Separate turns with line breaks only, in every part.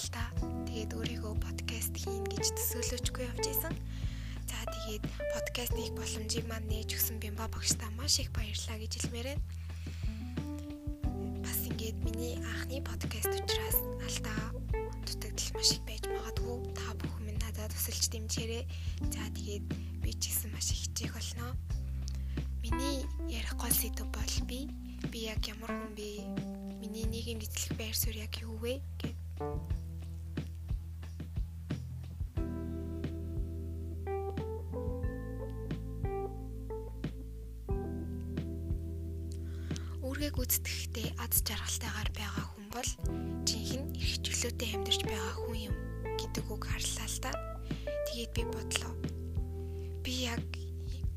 л та. Тэгээд өөрийгөө подкаст хийн гэж төсөөлөжгүй явж исэн. За тэгээд подкастыг боломжийг маань нээж өгсөн Бямба багштай маш их баярлалаа гэж хэлмээрээ. Бас ингээд миний анхны подкаст учраас алдаа дутагдал маш их байж магадгүй. Та бүхэн минь надад тусалж дэмжээрэй. За тэгээд би ч гэсэн маш их хичээх болно. Миний ярих гол сэдв бол би би яг ямар хүн бэ? Миний нийгэм эзлэх байр суурь яг юу вэ гэд Үүргээ гүйцэтгэхдээ аз жаргалтайгаар байгаа хүн бол жинхэнэ эрх чөлөөтэй амьдарч байгаа хүн юм гэдэг үг харлаа л да. Тэгээд би бодлоо. Би яг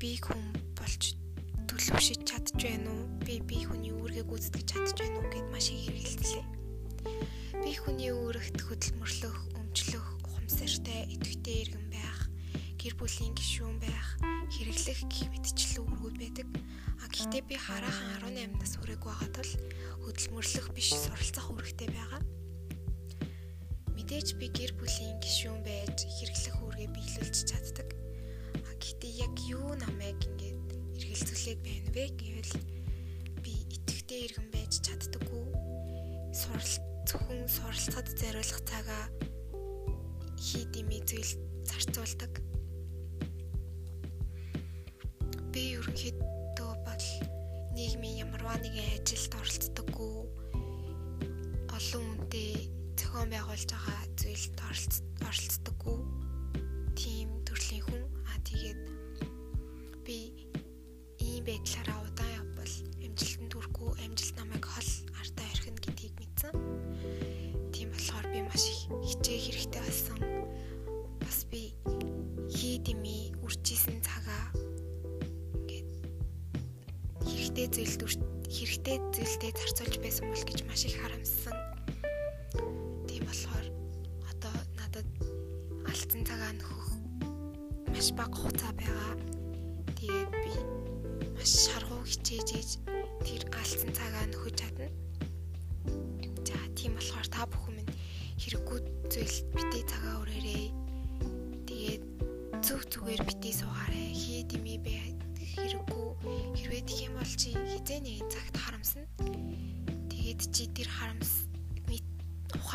би хүн болж төлөвшөж чадж байна уу? Би би хүний үүргээ гүйцэтгэж чадж байна уу гэд маш их хэрэгэлтлээ. Би хүний үүрэгт хөдөлмөрлөх, өмчлөх, ухамсартай, идэвхтэй иргэн байх, гэр бүлийн гишүүн байх, хэрэглэх гих мэтчлэн үүргүүд байдаг. А гэхдээ би хараахан 18 нас хүрээгүй байгаа тул хөдөлмөрлөх биш суралцах үүрэгтэй байгаа. Мэдээж би гэр бүлийн гишүүн байж хэрэглэх үүргээ биелүүлж чаддаг. А гэхдээ яг юу намайг ингээд эргэлзүүлээд байна вэ гэвэл би итгэвтэй иргэн байж чаддаггүй. Сурал зөвхөн суралцахад зориулах цагаа хий дими зүйл зарцуулдаг. Би ерөнхийдөө бол нийгмийн ямарваа нэгэн ажилд оролцдоггүй. Олон хүнтэй зохион байгуулж байгаа зүйлд оролцдоггүй. Тим төрлийн хүн аа тэгээд би ийм байдлаараа удаан явбал амжилтанд хүрэхгүй амжилт намайг хол артаа орхино гэдгийг мэдсэн. Тийм болохоор би маш их хичээх хэрэгтэй болсон. Бас би хий дими үржижсэн цагаа хэрэгтэй зүйлд хэрэгтэй зүйлдээ зарцуулж байсан бол гэж маш их харамссан. Тийм болохоор одоо надад алдсан цагаа нөхөх маш бага хугацаа байгаа. Тэгээд би маш шаргуу хичээж ээж тэр алдсан цагаа нөхөж чадна. За тийм болохоор та бүхэн минь хэрэггүй зүйл битээ цагаа өрөөрэй. Тэгээд зүг зүгээр битээ суугаарай. Хий дими бэ хэрэггүй хэрвээ тэх юм бол чи хизээ нэгэн цагт харамсна. Тэгээд чи тэр харамс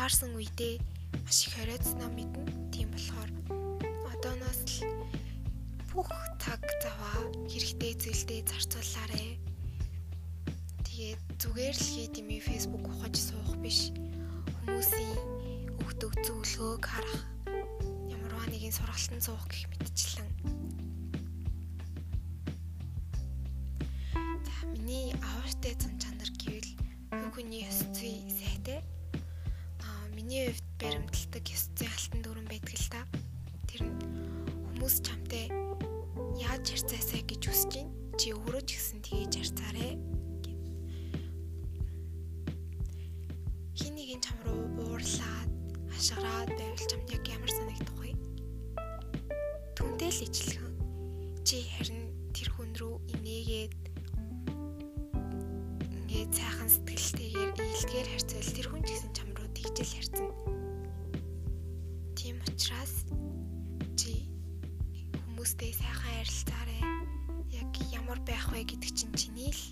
ухаарсан үедээ маш их хориодсноо мэднэ. Тийм болохоор одооноос л бүх цаг заваа хэрэгтэй зүйлдээ зарцуулаарай. Тэгээд зүгээр л хий дими фэйсбүүк ухаж суух биш. Хүмүүсийн өгдөг зөвлөгөөг харах. Ямарваа нэгэн сургалтын суух гэх мэтчлэн. Миний аваартай зан чанар гэвэл хүний ёс зүй сайтай. Аа миний хувьд баримталдаг ёс зүй алтан дүрэн байдаг л та. Тэр нь хүмүүс чамтай яаж харьцаасаа гэж хүсэж байна. Чи өөрөө ч гэсэн тгийж харьцаарэ. Хин нэгэн чам руу уурлаад, хашгираад байвал чамд яг ямар санагдах вэ? Түнтэй л ижлэхэн. Чи харин тэр хүн рүү инээгээд сайхан сэтгэлтэйгээр ийлдгээр харьцвал тэр хүн ч гэсэн чам руу тэгжэл харьцна. Тийм учраас чи хүмүүстэй сайхан харилцаарай. Яг ямар байх вэ гэдэг чинь чиний л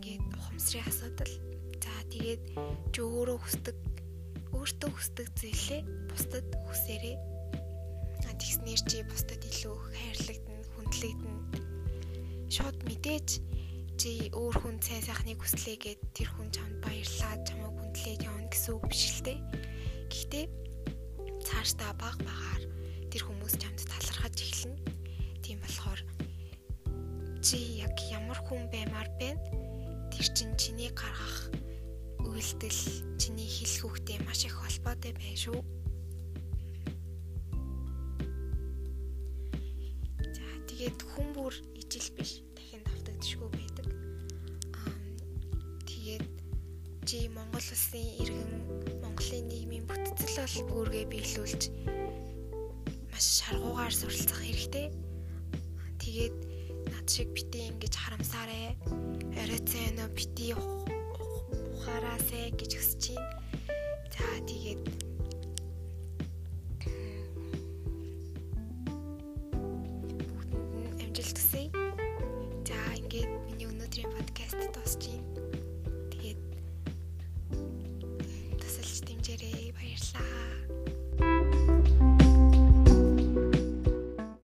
ингээд ухамсарын асуудал. За тэгээд чи өөрөө хүсдэг өөртөө хүсдэг зүйлээ бусдад хүсээрэй. Тэгснээр чи бусдад илүү хайрлагдана, хүндлэгдэнэ. Шууд мэдээж чи өөр хүн цай сайхныг хүслээгээд тэр хүн чамд баярлаад чамайг хүндлээд явна гэсэн үг биш л дээ. Гэхдээ цаашдаа баг багаар тэр хүмүүс чамд талархаж эхэлнэ. Тийм болохоор чи яг ямар хүн баймаар байна? Тэр чин чиний гаргах үйлдэл, чиний хэлэх үгтэй маш их холбоотой байна шүү. За тэгээд хүн бүр ижил биш дахин давтагдшгүй байдаг. Чи Монгол улсын иргэн Монголын нийгмийн бүтцэл бол үүргээ биелүүлж маш шаргуугаар суралцах хэрэгтэй. Тэгээд над шиг бити ингэж харамсаарэ. Оройцоо нөө бити ухаараасэ гэж хүсэж байна.